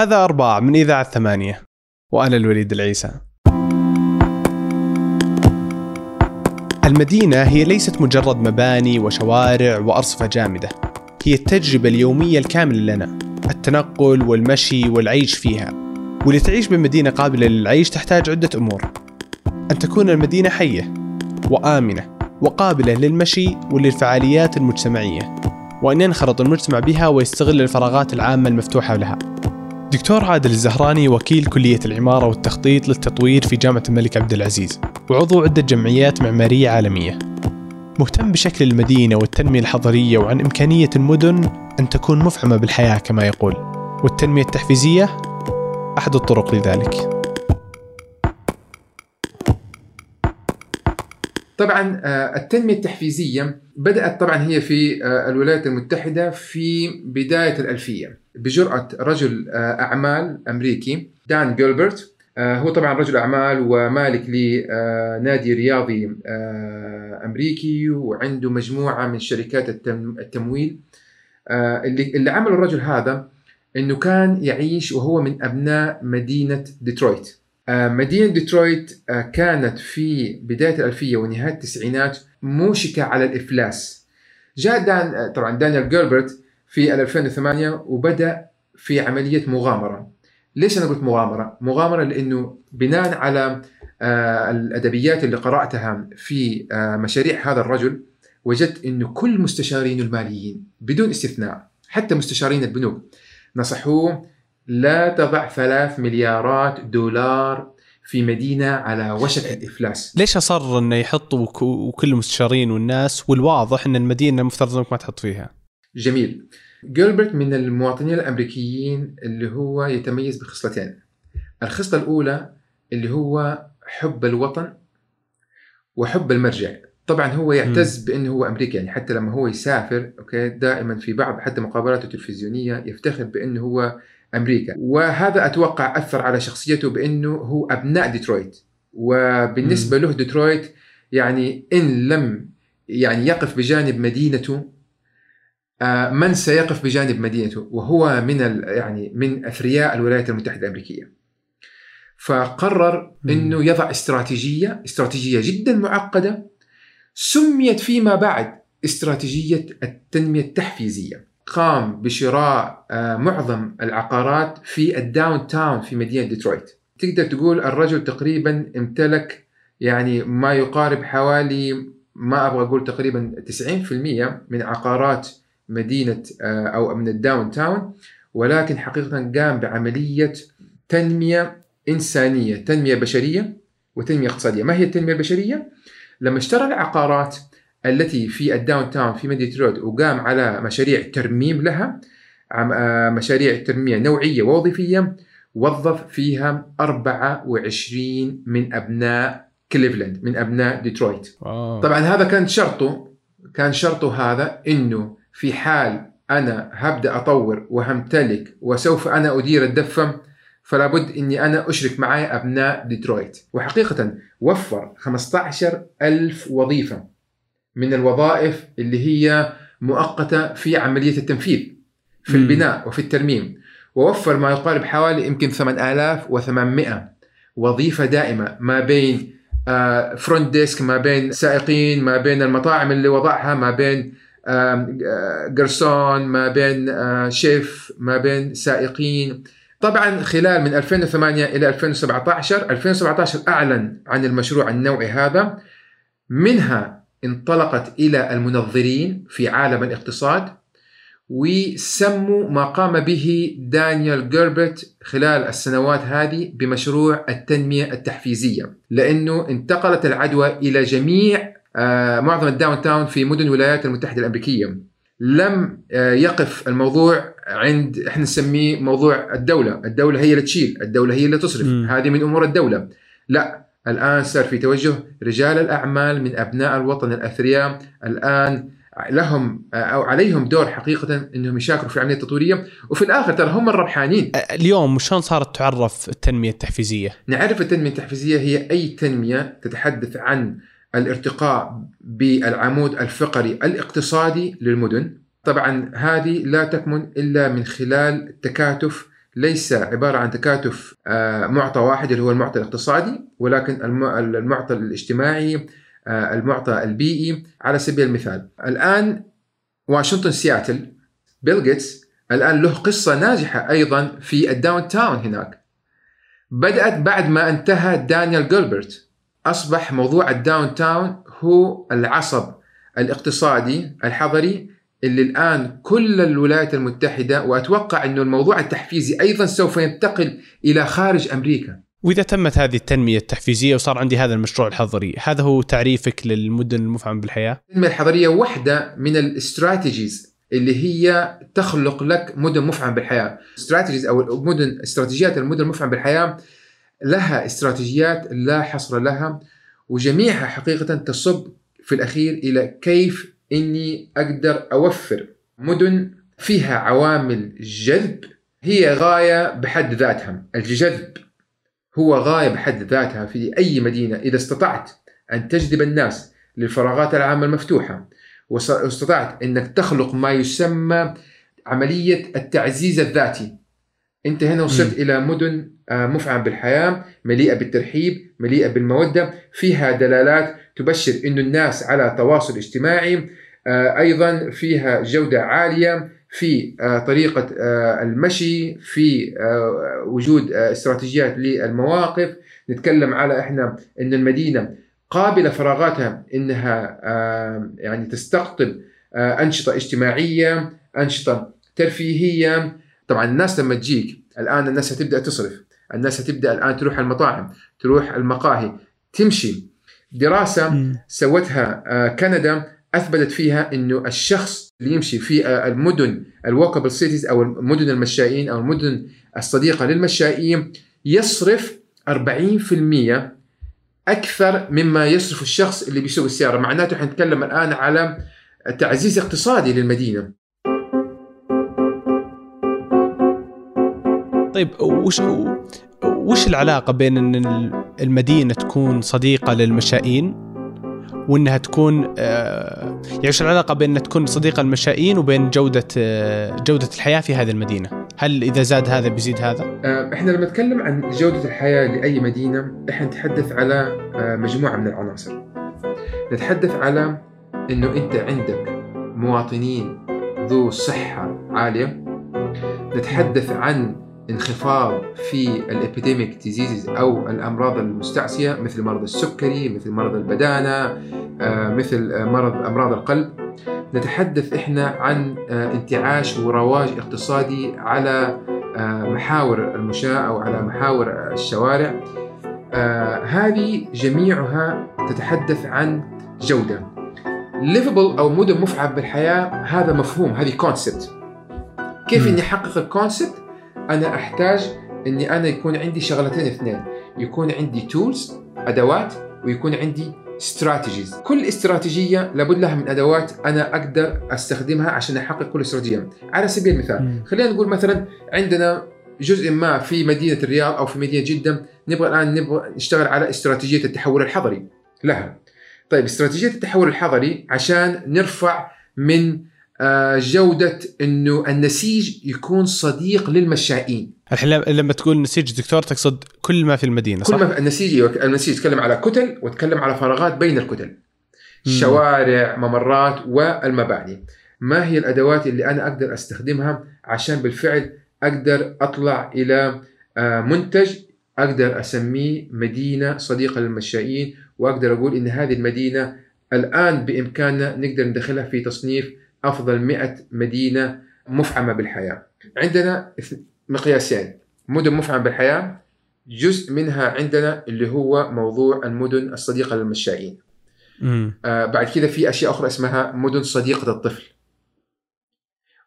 هذا أرباع من إذاعة ثمانية. وأنا الوليد العيسى. المدينة هي ليست مجرد مباني وشوارع وأرصفة جامدة. هي التجربة اليومية الكاملة لنا التنقل والمشي والعيش فيها. ولتعيش بمدينة قابلة للعيش تحتاج عدة أمور. أن تكون المدينة حية وآمنة وقابلة للمشي وللفعاليات المجتمعية. وأن ينخرط المجتمع بها ويستغل الفراغات العامة المفتوحة لها. دكتور عادل الزهراني وكيل كلية العمارة والتخطيط للتطوير في جامعة الملك عبد العزيز وعضو عدة جمعيات معمارية عالمية. مهتم بشكل المدينة والتنمية الحضرية وعن إمكانية المدن أن تكون مفعمة بالحياة كما يقول. والتنمية التحفيزية أحد الطرق لذلك. طبعا آه، التنمية التحفيزية بدأت طبعا هي في آه، الولايات المتحدة في بداية الألفية بجرأة رجل آه، أعمال أمريكي دان جيلبرت هو طبعا رجل أعمال ومالك لنادي رياضي أمريكي وعنده مجموعة من شركات التمويل. اللي اللي عمله الرجل هذا إنه كان يعيش وهو من أبناء مدينة ديترويت. مدينة ديترويت آه، كانت في بداية الألفية ونهاية التسعينات موشكة على الإفلاس جاء دان آه، طبعا دانيال جيلبرت في 2008 وبدأ في عملية مغامرة ليش أنا قلت مغامرة؟ مغامرة لأنه بناء على الأدبيات اللي قرأتها في مشاريع هذا الرجل وجدت أنه كل مستشارين الماليين بدون استثناء حتى مستشارين البنوك نصحوه لا تضع ثلاث مليارات دولار في مدينة على وشك الإفلاس. ليش أصر أنه يحط وكل المستشارين والناس والواضح أن المدينة المفترض أنك ما تحط فيها؟ جميل. جيلبرت من المواطنين الأمريكيين اللي هو يتميز بخصلتين. الخصلة الأولى اللي هو حب الوطن وحب المرجع. طبعا هو يعتز بإنه هو أمريكي يعني حتى لما هو يسافر okay دائما في بعض حتى مقابلاته التلفزيونية يفتخر بإنه هو أمريكا. وهذا أتوقع أثر على شخصيته بأنه هو أبناء ديترويت. وبالنسبة له ديترويت يعني إن لم يعني يقف بجانب مدينته آه، من سيقف بجانب مدينته؟ وهو من يعني من أثرياء الولايات المتحدة الأمريكية. فقرر إنه يضع استراتيجية استراتيجية جدا معقدة سميت فيما بعد استراتيجية التنمية التحفيزية. قام بشراء آه، معظم العقارات في ال downtown في مدينة ديترويت تقدر تقول الرجل تقريبا امتلك يعني ما يقارب حوالي ما أبغى أقول تقريبا 90% من عقارات مدينة آه، أو من ال downtown ولكن حقيقة قام بعملية تنمية إنسانية، تنمية بشرية وتنمية اقتصادية، ما هي التنمية البشرية؟ لما اشترى العقارات التي في ال downtown في مدينة ديترويت وقام على مشاريع ترميم لها آه، مشاريع ترميم نوعية ووظيفية وظف فيها 24 من أبناء كليفلاند من أبناء ديترويت. أوه. طبعا هذا كان شرطه كان شرطه هذا أنه في حال أنا هبدأ أطور وهمتلك وسوف أنا أدير الدفة فلا بد أني أنا أشرك معي أبناء ديترويت. وحقيقة وفر 15 ألف وظيفة. من الوظائف اللي هي مؤقتة في عملية التنفيذ في البناء وفي الترميم. ووفر ما يقارب حوالي يمكن 8800 وظيفة دائمة ما بين front آه، desk ما بين سائقين ما بين المطاعم اللي وضعها ما بين جرسون ما بين آه، شيف ما بين سائقين. طبعا خلال من 2008 إلى 2017 2017 أعلن عن المشروع النوعي هذا. منها انطلقت إلى المنظرين في عالم الاقتصاد وسموا ما قام به دانيال جيلبرت خلال السنوات هذه بمشروع التنمية التحفيزية لأنه انتقلت العدوى إلى جميع آه، معظم ال downtown في مدن الولايات المتحدة الأمريكية. لم آه، يقف الموضوع عند إحنا نسميه موضوع الدولة. الدولة هي اللي تشيل الدولة هي اللي تصرف. م. هذه من أمور الدولة. لا الآن صار في توجه رجال الأعمال من أبناء الوطن الأثرياء. الآن لهم أو عليهم دور حقيقة أنهم يشاركوا في العملية التطويرية. وفي الآخر ترى هم الربحانين. اليوم شلون صارت تعرف التنمية التحفيزية؟ نعرف التنمية التحفيزية هي أي تنمية تتحدث عن الارتقاء بالعمود الفقري الاقتصادي للمدن. طبعا هذه لا تكمن إلا من خلال تكاتف ليس عبارة عن تكاتف آه، معطى واحد اللي هو المعطى الاقتصادي ولكن الم- المعطى الاجتماعي آه، المعطى البيئي على سبيل المثال. الآن واشنطن سياتل بيل جيتس الآن له قصة ناجحة أيضا في ال downtown هناك. بدأت بعد ما انتهى دانيال جيلبرت أصبح موضوع ال downtown هو العصب الاقتصادي الحضري اللي الآن كل الولايات المتحدة وأتوقع إنه الموضوع التحفيزي أيضا سوف ينتقل إلى خارج أمريكا. وإذا تمت هذه التنمية التحفيزية وصار عندي هذا المشروع الحضري هذا هو تعريفك للمدن المفعمة بالحياة؟ التنمية الحضرية واحدة من الاستراتيجيز اللي هي تخلق لك مدن مفعمة بالحياة. استراتيجيز أو المدن استراتيجيات المدن المفعمة بالحياة لها استراتيجيات لا حصر لها وجميعها حقيقه تصب في الأخير إلى كيف إني أقدر أوفر مدن فيها عوامل جذب. هي غاية بحد ذاتها. الجذب هو غاية بحد ذاتها في أي مدينة. إذا استطعت أن تجذب الناس للفراغات العامة المفتوحة واستطعت إنك تخلق ما يسمى عملية التعزيز الذاتي. أنت هنا وصلت إلى مدن آه، مفعمه بالحياة مليئة بالترحيب مليئة بالمودة. فيها دلالات تبشر انه الناس على تواصل اجتماعي أيضا فيها جودة عالية في آه، طريقة آه، المشي في آه، وجود آه، استراتيجيات للمواقف. نتكلم على إحنا إن المدينة قابلة فراغاتها إنها آه، يعني تستقطب آه، أنشطة اجتماعية أنشطة ترفيهية. طبعا الناس لما تجيك الآن الناس هتبدا تصرف الناس هتبدا الآن تروح المطاعم تروح المقاهي تمشي. دراسة سوتها آه، كندا أثبتت فيها إنه الشخص اللي يمشي في المدن ال walkable cities أو المدن المشائين أو المدن الصديقة للمشائين يصرف 40% أكثر مما يصرف الشخص اللي بيسوق السيارة. معناته حنتكلم الآن على تعزيز اقتصادي للمدينة. طيب وش وش العلاقة بين إن المدينة تكون صديقة للمشائين وإنها تكون آه، يعني وش العلاقة بين إنها تكون صديقه للمشائين وبين جودة آه، جودة الحياة في هذه المدينة؟ هل إذا زاد هذا بيزيد هذا؟ آه، إحنا لما نتكلم عن جودة الحياة لأي مدينة إحنا نتحدث على مجموعة من العناصر نتحدث على إنه أنت عندك مواطنين ذو صحة عالية نتحدث عن انخفاض في ال epidemic diseases أو الأمراض المستعصية مثل مرض السكري مثل مرض البدانة آه، مثل آه، مرض أمراض القلب. نتحدث إحنا عن آه، انتعاش ورواج اقتصادي على محاور المشاة أو على محاور الشوارع. هذه جميعها تتحدث عن جودة. livable أو مدن مفعم بالحياة هذا مفهوم هذه concept كيف. إني أحقق ال concept أنا أحتاج إني أنا يكون عندي شغلتين اثنين. يكون عندي tools أدوات ويكون عندي strategies كل استراتيجية لابد لها من أدوات أنا أقدر أستخدمها عشان أحقق كل استراتيجية. على سبيل المثال. خلينا نقول مثلا عندنا جزء ما في مدينة الرياض أو في مدينة جدة نبغى الآن نبغى نشتغل على استراتيجية التحول الحضري لها. طيب استراتيجية التحول الحضري عشان نرفع من آه، جودة إنه النسيج يكون صديق للمشائين. الحين لما- تقول نسيج دكتور تقصد كل ما في المدينة صح؟ كل ما النسيج أيوة، النسيج يتكلم على كتل وتكلم على فراغات بين الكتل. شوارع ممرات والمباني. ما هي الأدوات اللي أنا أقدر أستخدمها عشان بالفعل أقدر أطلع إلى آه، منتج أقدر أسميه مدينة صديقة للمشائين وأقدر أقول إن هذه المدينة الآن بإمكاننا نقدر ندخلها في تصنيف أفضل 100 مدينة مفعمة بالحياة. عندنا مقياسين مدن مفعمة بالحياة جزء منها عندنا اللي هو موضوع المدن الصديقة للمشائين. آه بعد كذا في أشياء أخرى اسمها مدن صديقة الطفل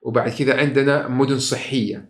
وبعد كذا عندنا مدن صحية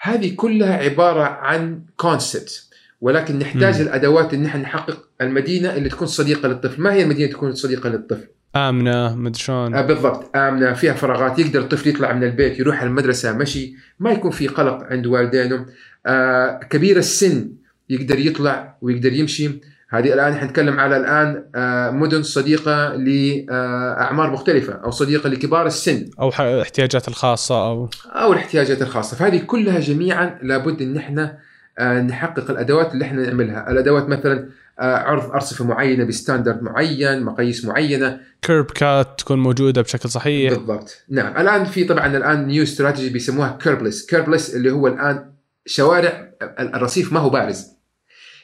هذه كلها عبارة عن كونسبت ولكن نحتاج مم. الأدوات إن نحن نحقق المدينة اللي تكون صديقة للطفل ما هي المدينة تكون صديقة للطفل آمنة مدري شلون. آه بالضبط. آمنة فيها فراغات. يقدر الطفل يطلع من البيت يروح المدرسة مشي. ما يكون في قلق عند والدينه. آه كبير السن يقدر يطلع ويقدر يمشي. هذه الآن حنتكلم على الآن آه، مدن صديقة لاعمار مختلفة أو صديقة لكبار السن. أو الاحتياجات الخاصة أو. أو الاحتياجات الخاصة. فهذه كلها جميعا لابد إن إحنا آه، نحقق الأدوات اللي إحنا نعملها. الأدوات مثلا آه، عرض أرصفة معينة ب standard معين مقاييس معينة. curb cut تكون موجودة بشكل صحيح. بالضبط. نعم. الآن في طبعا الآن new strategy بيسموها curbless curbless اللي هو الآن شوارع ال- الرصيف ما هو بارز.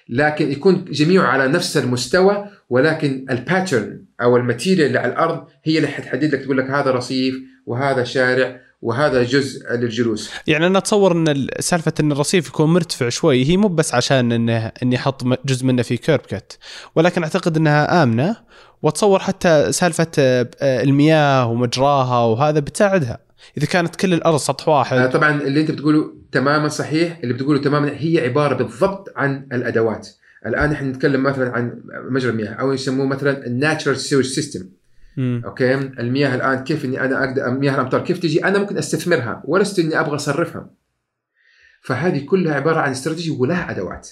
لكن يكون جميعه على نفس المستوى ولكن ال pattern أو ال material اللي على الأرض هي اللي حتحدد لك تقول لك هذا رصيف وهذا شارع وهذا جزء للجلوس. يعني أنا أتصور إن ال- سالفة إن الرصيف يكون مرتفع شوي هي مو بس عشان انه اني أحط جزء منه في curb cut ولكن أعتقد إنها آمنة وأتصور حتى سالفة آه، آه، المياه ومجراها وهذا بتساعدها. إذا كانت كل الأرض سطح آه، واحد طبعا اللي أنت بتقوله تماما صحيح اللي بتقوله تماما هي عبارة بالضبط عن الأدوات. الآن إحنا نتكلم مثلا عن مجرى المياه أو يسموه مثلا ال natural sewage system مم. okay؟ المياه الآن كيف إني أنا أقدر مياه الأمطار كيف تجي؟ أنا ممكن أستثمرها ولست إني أبغى أصرفها. فهذه كلها عبارة عن استراتيجي ولها أدوات.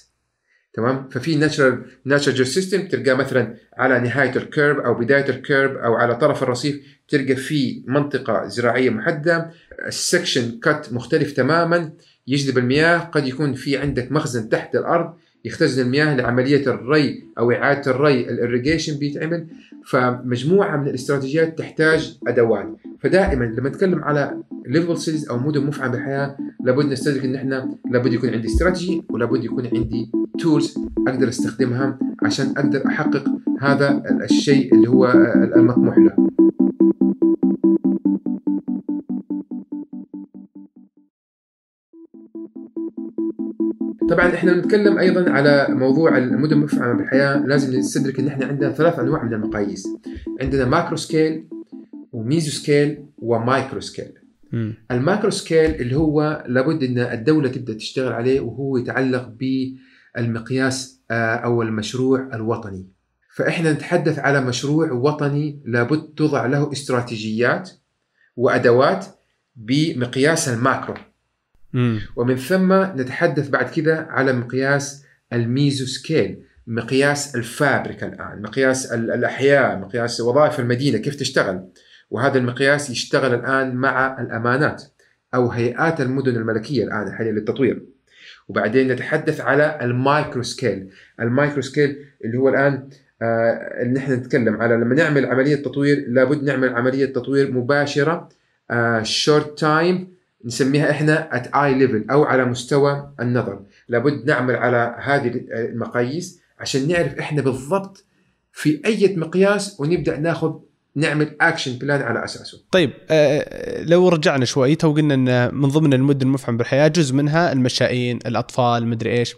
تمام؟ ففي natural natural system تلقاه مثلا على نهاية ال curb أو بداية ال curb أو على طرف الرصيف تلقى في منطقة زراعية محددة ال section cut مختلف تماما يجذب المياه قد يكون في عندك مخزن تحت الأرض يختزن المياه لعملية الري أو إعادة الري الاريجيشن بيتعمل. فمجموعة من الاستراتيجيات تحتاج أدوات. فدائما لما نتكلم على livable cities أو مدن مفعمة بالحياة لابد نستدرك إن إحنا لابد يكون عندي استراتيجي ولابد يكون عندي tools أقدر أستخدمها عشان أقدر أحقق هذا الشيء اللي هو المطموح له. طبعا إحنا بنتكلم أيضا على موضوع المدن المفعمه بالحياة لازم نستدرك إن إحنا عندنا ثلاث أنواع من المقاييس. عندنا macro scale و meso scale و micro scale. ال macro scale اللي هو لابد إن الدولة تبدأ تشتغل عليه وهو يتعلق بالمقياس آه، أو المشروع الوطني. فإحنا نتحدث على مشروع وطني لابد توضع له استراتيجيات وأدوات بمقياس ال macro. ومن ثم نتحدث بعد كده على مقياس ال meso scale مقياس ال fabric الآن مقياس ال- الأحياء مقياس وظائف المدينة كيف تشتغل. وهذا المقياس يشتغل الآن مع الأمانات أو هيئات المدن الملكية الآن حاليا للتطوير. وبعدين نتحدث على ال micro scale ال micro scale اللي هو الآن آه نحن نتكلم على لما نعمل عملية تطوير لابد نعمل عملية تطوير مباشرة short time نسميها إحنا at eye level أو على مستوى النظر. لابد نعمل على هذه المقاييس عشان نعرف إحنا بالضبط في أي مقياس ونبدأ ناخذ نعمل action plan على أساسه. طيب آه، لو رجعنا شوي تو قلنا إن من ضمن المدن المفعم بالحياة جزء منها المشائين الأطفال مدري إيش.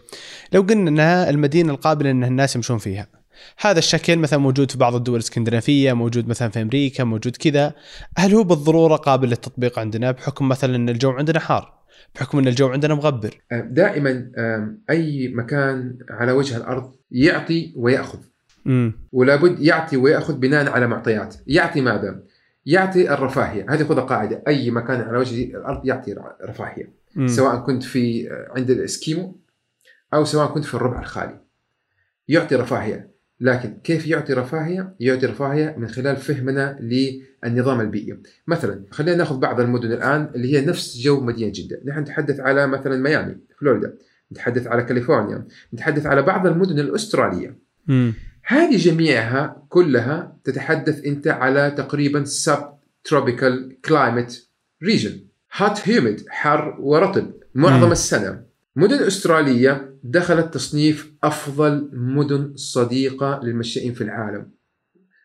لو قلنا إنها المدينة القابلة إن الناس يمشون فيها. هذا الشكل مثلا موجود في بعض الدول الإسكندنافية موجود مثلا في أمريكا موجود كذا. هل هو بالضرورة قابل للتطبيق عندنا بحكم مثلا إن الجو عندنا حار بحكم إن الجو عندنا مغبر؟ دائما آم، أي مكان على وجه الأرض يعطي ويأخذ. امم ولابد يعطي ويأخذ بناء على معطيات. يعطي ماذا؟ يعطي الرفاهية. هذه خذها قاعدة. أي مكان على وجه الأرض يعطي رفاهية. سواء كنت في عند الإسكيمو أو سواء كنت في الربع الخالي. يعطي رفاهية. لكن كيف يعطي رفاهية؟ يعطي رفاهية من خلال فهمنا للنظام البيئي. مثلا خلينا نأخذ بعض المدن الآن اللي هي نفس جو مدينة جدة، نحن نتحدث على مثلا ميامي، فلوريدا، نتحدث على كاليفورنيا، نتحدث على بعض المدن الأسترالية. امم هذه جميعها كلها تتحدث أنت على تقريبا subtropical climate region hot humid حر ورطب معظم مم. السنة مدن أسترالية دخلت تصنيف أفضل مدن صديقة للمشائين في العالم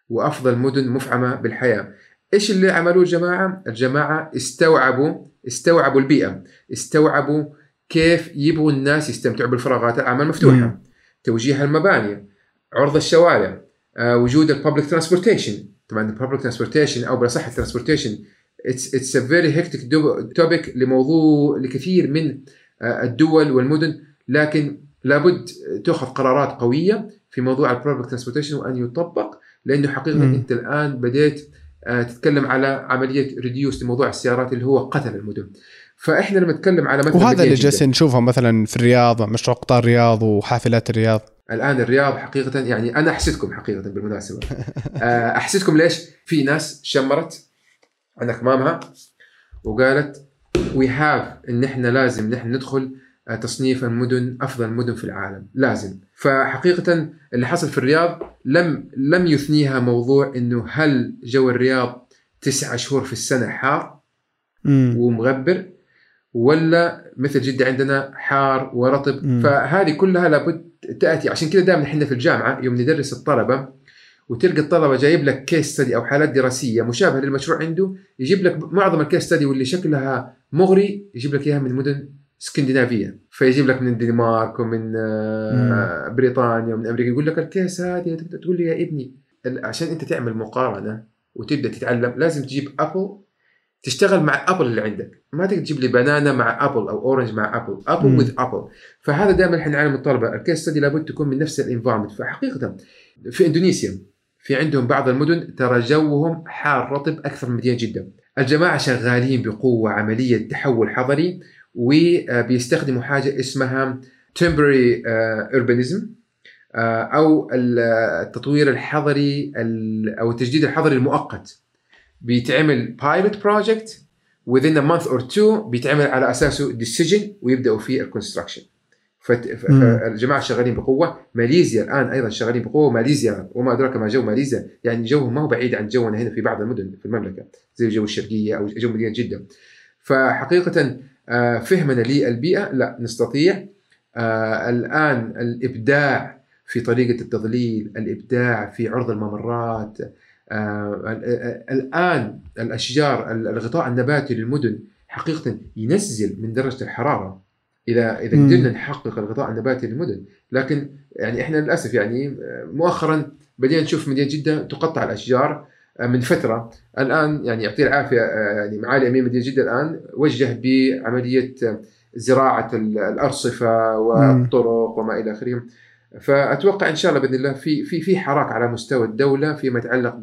وأفضل مدن مفعمة بالحياة. إيش اللي عملوه الجماعة؟ الجماعة استوعبوا استوعبوا البيئة استوعبوا كيف يبغوا الناس يستمتعوا بالفراغات العامه المفتوحة. مم. توجيه المباني عرض الشوارع آه، وجود ال public transportation طبعا ال public transportation أو بالأصح ال transportation it's it's a very hectic topic لموضوع لكثير من الدول والمدن لكن لابد تاخذ قرارات قوية في موضوع ال public transportation وأن يطبق لأنه حقيقة مم. أنت الآن بديت آه، تتكلم على عملية reduce لموضوع السيارات اللي هو قتل المدن فإحنا لما نتكلم على مثلا وهذا اللي جالسين نشوفه مثلا في الرياض مشروع قطار الرياض وحافلات الرياض الآن الرياض حقيقة يعني أنا أحسدكم حقيقة بالمناسبة آه، أحسدكم ليش؟ في ناس شمرت عن أكمامها وقالت we have إن إحنا لازم نحن ندخل آه، تصنيف المدن أفضل المدن في العالم لازم فحقيقة اللي حصل في الرياض لم لم يثنيها موضوع إنه هل جو الرياض تسعة شهور في السنة حار مم. ومغبر ولا مثل جدة عندنا حار ورطب مم. فهذه كلها لابد تأتي عشان كذا دائما إحنا في الجامعة يوم ندرس الطلبة وتلقى الطلبة جايب لك case study أو حالات دراسية مشابهة للمشروع عنده يجيب لك معظم ال case study واللي شكلها مغري يجيب لك إياها من مدن اسكندنافيه فيجيب لك من الدنمارك ومن آه، بريطانيا ومن أمريكا يقول لك ال case هذه تقول لي يا ابني. عشان أنت تعمل مقارنة وتبدأ تتعلم لازم تجيب apple تشتغل مع apple اللي عندك. ما تقدر تجيب لي banana مع apple أو orange مع apple apple مم. with apple فهذا دائما إحنا نعلم الطلبة. ال case study لابد تكون من نفس ال environment فحقيقة في إندونيسيا في عندهم بعض المدن ترى جوهم حار رطب أكثر من مدينة جدة الجماعة شغالين بقوة عملية تحول حضري وبيستخدموا حاجة اسمها temporary urbanism آه، أو التطوير الحضري ال- أو التجديد الحضري المؤقت بيتعمل pilot project within a month or two بيتعمل على أساسه decision ويبدأوا في ال construction. فالجماعة شغالين بقوة. ماليزيا الآن أيضا شغالين بقوة. ماليزيا وما أدراك ما جو ماليزيا يعني جوهم ما هو بعيد عن جونا هنا في بعض المدن في المملكة زي جو الشرقية أو جو مدينة جدة. فحقيقة آه، فهمنا للبيئة لا نستطيع. آه، الآن الإبداع في طريقة التظليل الإبداع في عرض الممرات آه، ال- ال- الآن الأشجار الغطاء النباتي للمدن حقيقة ينزل من درجة الحرارة. إذا اذا. قدرنا نحقق الغطاء النباتي للمدن لكن يعني إحنا للأسف يعني مؤخرا بدينا نشوف مدينة جدة تقطع الأشجار آه، من فترة. الآن يعني يعطيه العافية آه، يعني معالي امير مدينة جدة الآن وجه بعملية آه، زراعة ال- الأرصفة والطرق وما إلى آخره. فأتوقع إن شاء الله بإذن الله في في في حراك على مستوى الدولة فيما يتعلق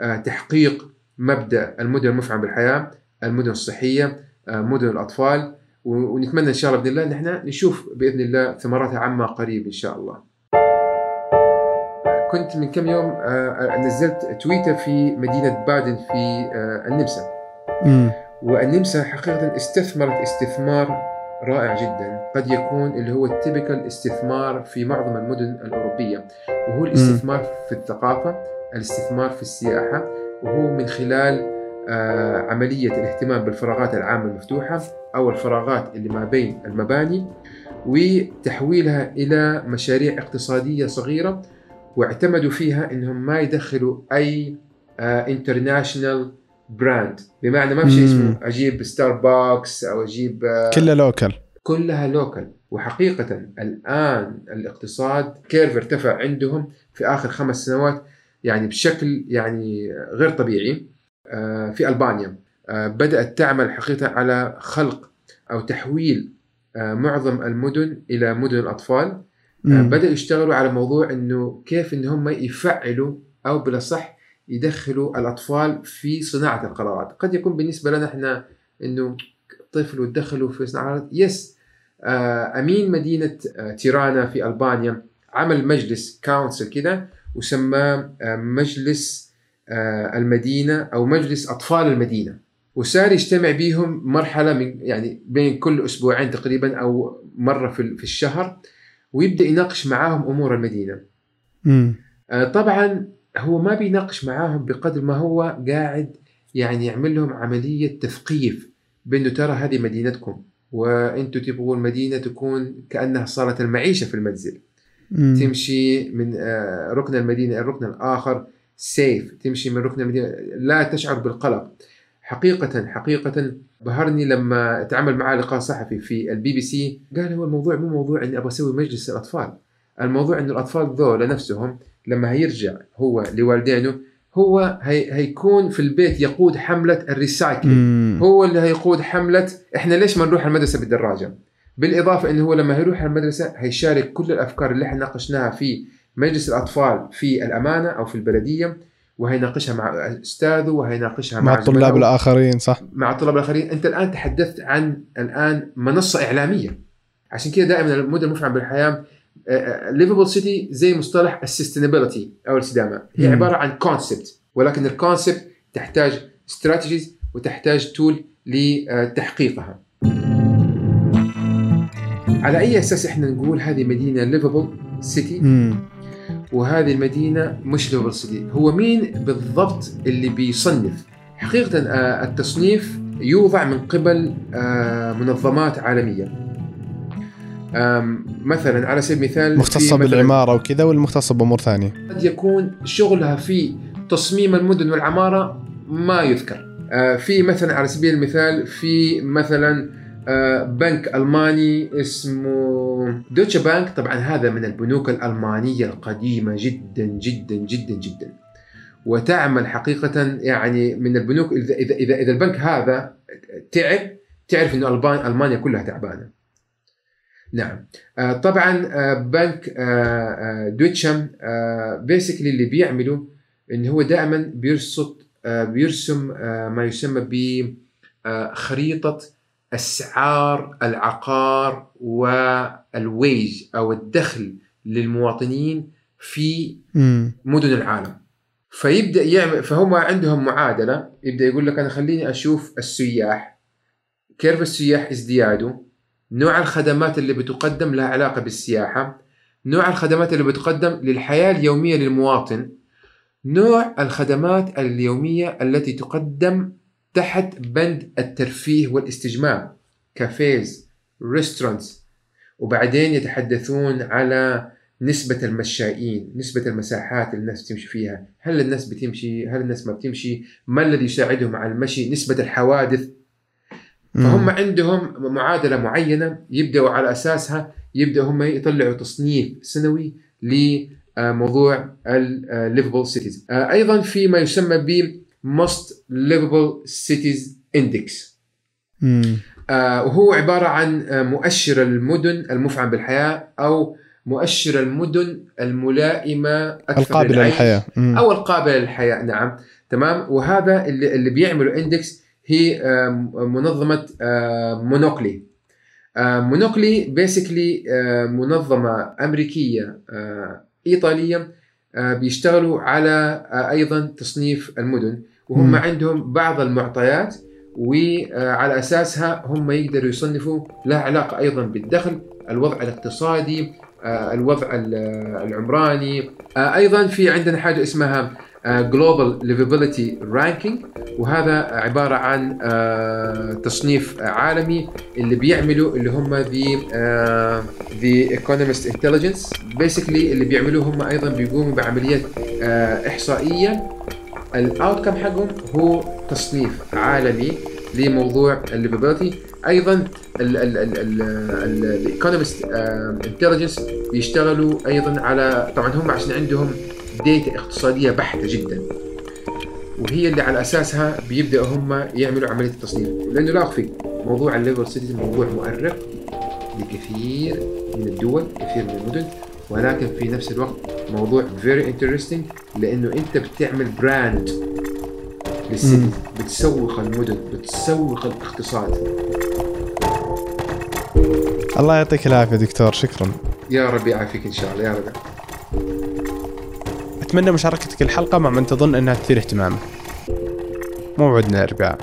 بتحقيق مبدأ المدن المفعمة بالحياة، المدن الصحية، مدن الأطفال. ونتمنى إن شاء الله بإذن الله ان إحنا نشوف بإذن الله ثمراتها عما قريب إن شاء الله. كنت من كم يوم آه، نزلت تويتر في مدينة بادن في آه، النمسا. والنمسا حقيقة استثمرت استثمار رائع جدا. قد يكون اللي هو التيبيكال استثمار في معظم المدن الأوروبية. وهو الاستثمار في الثقافة الاستثمار في السياحة. وهو من خلال آه، عملية الاهتمام بالفراغات العامة المفتوحة. أو الفراغات اللي ما بين المباني وتحويلها إلى مشاريع اقتصادية صغيرة واعتمدوا فيها أنهم ما يدخلوا أي international brand بمعنى ما في شيء. اسمه أجيب ستاربكس أو أجيب آه، كله local كلها local وحقيقة الآن الاقتصاد curve ارتفع عندهم في آخر خمس سنوات يعني بشكل يعني غير طبيعي آه، في ألبانيا. آه، بدأت تعمل حقيقة على خلق أو تحويل آه، معظم المدن إلى مدن الأطفال. آه، مم. بدأوا يشتغلوا على موضوع إنه كيف إن هم يفعلوا أو بالأصح يدخلوا الأطفال في صناعة القرارات، قد يكون بالنسبة لنا إحنا إنه طفل وتدخلوا في صناعة القرارات، yes. آه، أمين مدينة آه، تيرانا في ألبانيا عمل مجلس council كده وسماه آه، مجلس آه، المدينة أو مجلس أطفال المدينة. وصار يجتمع بيهم مرحلة من يعني بين كل أسبوعين تقريبا أو مرة في في الشهر ويبدأ يناقش معاهم أمور المدينة. مم. آه، طبعا هو ما بيناقش معاهم بقدر ما هو قاعد يعني يعمل لهم عملية تثقيف بأنه ترى هذه مدينتكم وأنتم تبغوا المدينة تكون كأنها صالة المعيشة في المنزل. مم. تمشي من آه، ركن المدينة إلى الركن الآخر safe تمشي من ركن المدينة لا تشعر بالقلق حقيقة حقيقة. بهرني لما تعامل معاه لقاء صحفي في البي بي سي قال هو الموضوع مو موضوع إني أبغى أسوي مجلس الأطفال. الموضوع انه الأطفال ذولا نفسهم لما هيرجع هو لوالدينه هو هي هيكون في البيت يقود حملة ال recycle. هو اللي هيقود حملة إحنا ليش ما نروح المدرسة بالدراجة؟ بالإضافة أنه هو لما يروح المدرسة هيشارك كل الأفكار اللي إحنا ناقشناها في مجلس الأطفال في الأمانة أو في البلدية. وهيناقشها مع أستاذه وهيناقشها مع, مع الطلاب. الآخرين صح مع الطلاب الآخرين أنت الآن تحدثت عن الآن منصة إعلامية عشان كذا دائما المدن المفعم بالحياة livable city زي مصطلح ال sustainability أو الاستدامه هي مم. عبارة عن concept ولكن ال concept تحتاج strategies وتحتاج tool لتحقيقها على أي أساس إحنا نقول هذه مدينة livable city. وهذه المدينة مش livable city هو مين بالضبط اللي بيصنف؟ حقيقة آه، التصنيف يوضع من قبل آه، منظمات عالمية. آم، مثلا على سبيل المثال مختصة بالعمارة وكذا ولا مختصة بأمور ثانية؟ قد يكون شغلها في تصميم المدن والعمارة ما يذكر. آه، في مثلا على سبيل المثال في مثلا بنك ألماني اسمه دوتشا بانك. طبعا هذا من البنوك الألمانية القديمة جدا جدا جدا جدا. وتعمل حقيقة يعني من البنوك إذا إذا إذا, إذا البنك هذا تعب تعرف إنه ألبان ألمانيا كلها تعبانة. نعم. آه، طبعا آه، بنك آه، آه، دوتشم بيسكلي اللي بيعمله إن هو دائما بيرصد آه، بيرسم آه، ما يسمى بخريطه أسعار العقار والويج أو الدخل للمواطنين في. مدن العالم. فيبدأ يعمل فهم عندهم معادلة يبدأ يقول لك أنا خليني أشوف السياح. كيف السياح ازدياده؟ نوع الخدمات اللي بتقدم لها علاقة بالسياحة. نوع الخدمات اللي بتقدم للحياة اليومية للمواطن. نوع الخدمات اليومية التي تقدم تحت بند الترفيه والاستجمام cafes restaurants وبعدين يتحدثون على نسبة المشائين نسبة المساحات اللي الناس تمشي فيها. هل الناس بتمشي؟ هل الناس ما بتمشي؟ ما الذي يساعدهم على المشي؟ نسبة الحوادث. فهم. عندهم معادلة معينة يبدأوا على أساسها يبدأوا هم يطلعوا تصنيف سنوي لموضوع ال livable cities أيضا في ما يسمى ب Most Livable Cities Index. آه، وهو عبارة عن آه، مؤشر المدن المفعم بالحياة أو مؤشر المدن الملائمة أكثر القابلة للعيش للحياة. مم. أو القابلة للحياة. نعم. تمام. وهذا اللي, اللي بيعملوا index هي آه، منظمة آه، Monocle Monocle basically منظمة أمريكية آه، إيطالية آه، بيشتغلوا على آه، أيضا تصنيف المدن وهم مم. عندهم بعض المعطيات وعلى أساسها هم يقدروا يصنفوا لها علاقة أيضا بالدخل، الوضع الاقتصادي، آه، الوضع ال- العمراني، آه، أيضا في عندنا حاجة اسمها global livability ranking وهذا عبارة عن آه، تصنيف عالمي اللي بيعملوا اللي هم the the Economist Intelligence basically اللي بيعملوه هم أيضا بيقوموا بعمليات آه، إحصائية. ال outcome حقهم هو تصنيف عالمي لموضوع ال livability أيضا ال Economist Intelligence بيشتغلوا أيضا على طبعا هم عشان عندهم data اقتصادية بحتة جدا. وهي اللي على أساسها بيبدأوا هم يعملوا عملية التصنيف. لأنه لا أخفي موضوع ال livable cities موضوع مؤرق لكثير من الدول كثير من المدن. ولكن في نفس الوقت موضوع very interesting لأنه أنت بتعمل brand لل city بتسوق المدن بتسوق الاقتصاد. الله يعطيك العافية دكتور شكرا. يا رب يعافيك إن شاء الله. يا رب. نتمنى مشاركتك الحلقة مع من تظن أنها تثير اهتمامك. موعدنا الأربعاء